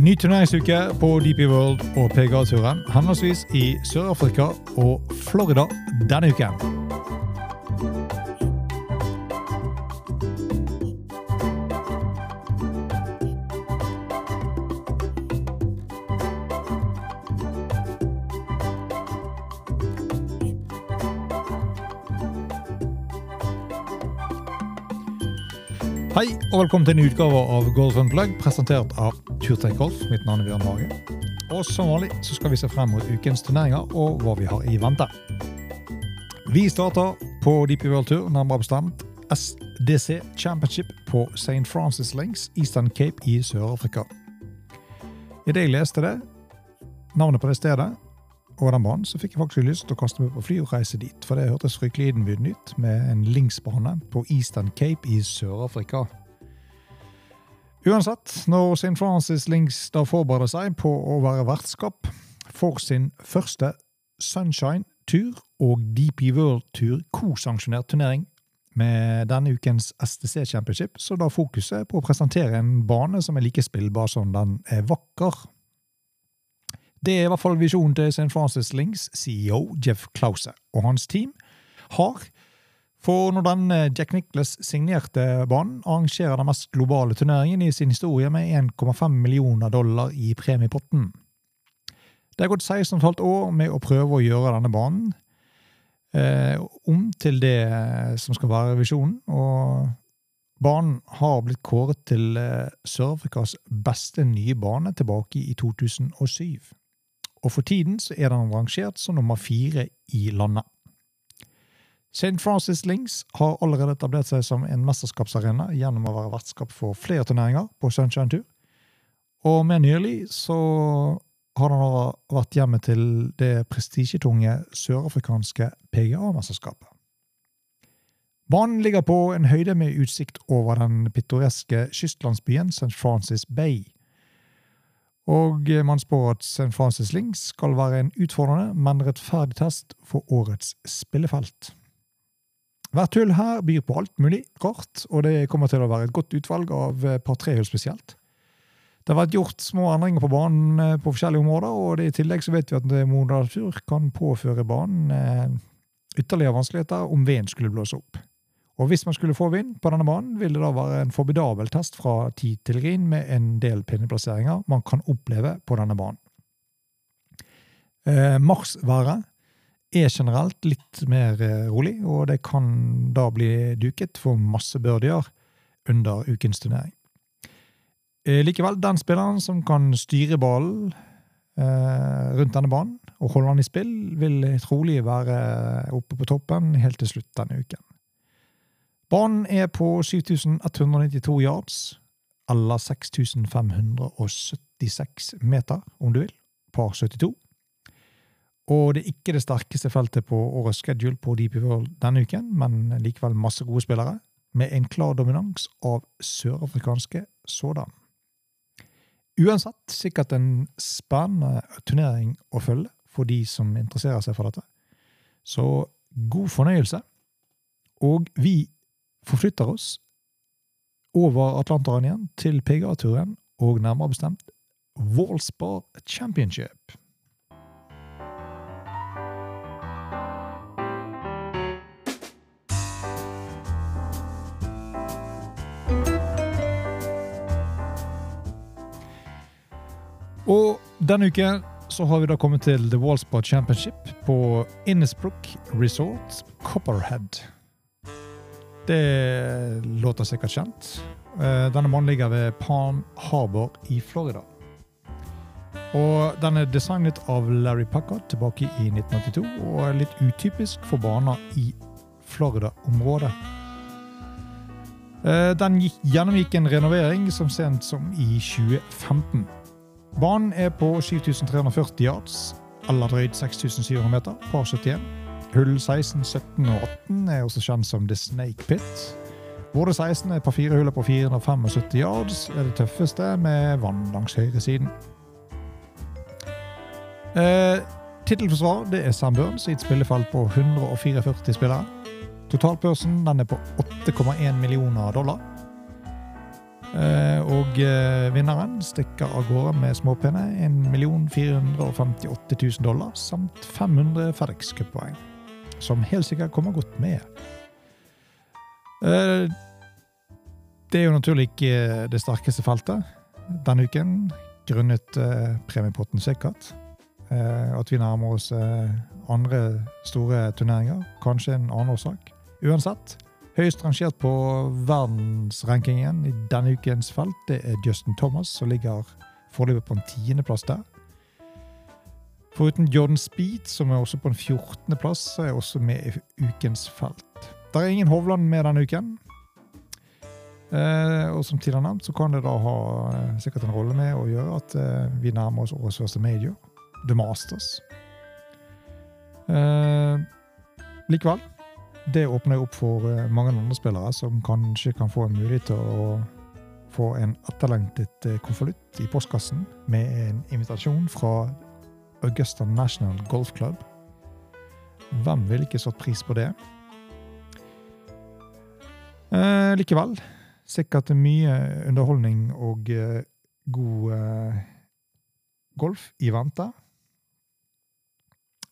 Ny turneringsuke på DP World og PGA-turen, henholdsvis i Sør-Afrika og Florida denne uken. Hei og velkommen til en utgave av Golf Unplugged, presentert av Turtech Golf. Mitt navn er Bjørn Hage. Og som vanlig så skal vi se frem mot ukens turneringer og hva vi har i vente. Vi starter på DP World Tour, nærmere bestemt SDC Championship på St. Francis Links, Eastern Cape i Sør-Afrika. Idet jeg leste det, navnet på det stedet, og den banen, så fikk jeg faktisk lyst til å kaste meg på fly og reise dit. For det hørtes fryktelig innbydende ut med en linksbane på Eastern Cape i Sør-Afrika. Uansett, når St. Francis Links da forbereder seg på å være vertskap for sin første Sunshine-tur og DP World-tur kosanksjonert turnering med denne ukens STC Championship, så da fokuset på å presentere en bane som er like spillbar som den er vakker. Det er i hvert fall visjonen til St. Francis Links CEO Jeff Klause og hans team har. For når den Jack Nicholas signerte banen, arrangerer den mest globale turneringen i sin historie med 1,5 millioner dollar i premiepotten. Det har gått 16,5 år med å prøve å gjøre denne banen eh, om til det som skal være visjonen, og banen har blitt kåret til eh, Sør-Afrikas beste nye bane tilbake i 2007 og for tiden så er den rangert som nummer fire i landet. St. Francis Links har allerede etablert seg som en mesterskapsarena gjennom å være vertskap for flere turneringer på Sunshine Tour, og mer nylig så har den vært hjemme til det prestisjetunge sørafrikanske PGA-mesterskapet. Banen ligger på en høyde med utsikt over den pittoreske kystlandsbyen St. Francis Bay, og man spår at St. Francis Links skal være en utfordrende, men rettferdig test for årets spillefelt. Hvert hull her byr på alt mulig rart, og det kommer til å være et godt utvalg av par trehull spesielt. Det har vært gjort små endringer på banen eh, på forskjellige områder, og i tillegg så vet vi at moderatur kan påføre banen eh, ytterligere vanskeligheter om veden skulle blåse opp. Og Hvis man skulle få vind på denne banen, vil det da være en formidabel test fra tid til grin med en del pinneplasseringer man kan oppleve på denne banen. Eh, Marsværet er generelt litt mer eh, rolig, og det kan da bli duket for masse birdier under ukens turnering. Eh, likevel, den spilleren som kan styre ballen eh, rundt denne banen og holde den i spill, vil trolig være oppe på toppen helt til slutt denne uken. Banen er på 7192 yards, eller 6576 meter, om du vil, par 72. Og det er ikke det sterkeste feltet på årets schedule på DP World denne uken, men likevel masse gode spillere, med en klar dominans av sørafrikanske sådan. Uansett sikkert en spennende turnering å følge for de som interesserer seg for dette. Så god fornøyelse. Og vi forflytter oss over Atlanteren igjen til PGA-turen, og nærmere bestemt Wallspar Championship. Og denne uken så har vi da kommet til The Wallspar Championship på Innisbrook Resort Copperhead. Det låter sikkert kjent. Eh, denne mannen ligger ved Palm Harbor i Florida. Og Den er designet av Larry Packard tilbake i 1982, og er litt utypisk for baner i Florida-området. Eh, den gjennomgikk en renovering som sent som i 2015. Banen er på 7340 yards, eller drøyt 6700 meter, par 71. Hull 16, 17 og 18 er også kjent som The Snake Pit. Både 16 er på fire huller på 475 yards, er det tøffeste, med vann langs høyresiden. Eh, Tittelforsvar er Sam Burns i et spillefelt på 144 spillere. Totalpørsen den er på 8,1 millioner dollar. Eh, og eh, vinneren stikker av gårde med småpene 1 458 000 dollar samt 500 FedEx Cup-poeng, som helt sikkert kommer godt med. Eh, det er jo naturlig ikke det sterkeste feltet denne uken, grunnet eh, premiepotten sikkert. Eh, at vi nærmer oss eh, andre store turneringer. Kanskje en annen årsak. Uansett, høyest rangert på verdensrankingen i denne ukens felt, det er Justin Thomas, som ligger foreløpig på en tiendeplass der. Foruten Jordan Speed, som er også på en så er også med i ukens felt. Det er ingen Hovland med denne uken. Eh, og som tidligere nevnt, så kan det da ha eh, sikkert en rolle med å gjøre at eh, vi nærmer oss årets første major, The Masters. Eh, likevel, det åpner jo opp for eh, mange andre spillere som kanskje kan få en mulighet til å få en etterlengtet eh, konvolutt i postkassen med en invitasjon fra Augusta National Golf Club. Hvem ville ikke satt pris på det? Eh, likevel, sikkert mye underholdning og eh, god eh, golf i vente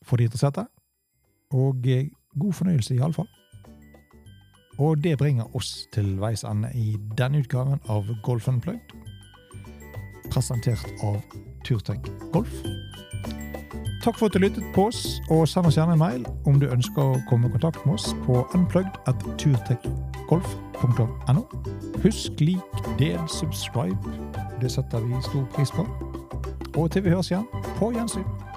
for de interesserte. Og eh, god fornøyelse, iallfall. Og det bringer oss til veis ende i denne utgaven av Golf Unplugged. Presentert av Turtech Golf. Takk for at du lyttet på oss, og send oss gjerne en mail om du ønsker å komme i kontakt med oss på unplugged.turtechgolf.no. Husk, lik, del, subscribe. Det setter vi stor pris på. Og til vi høres igjen, på gjensyn.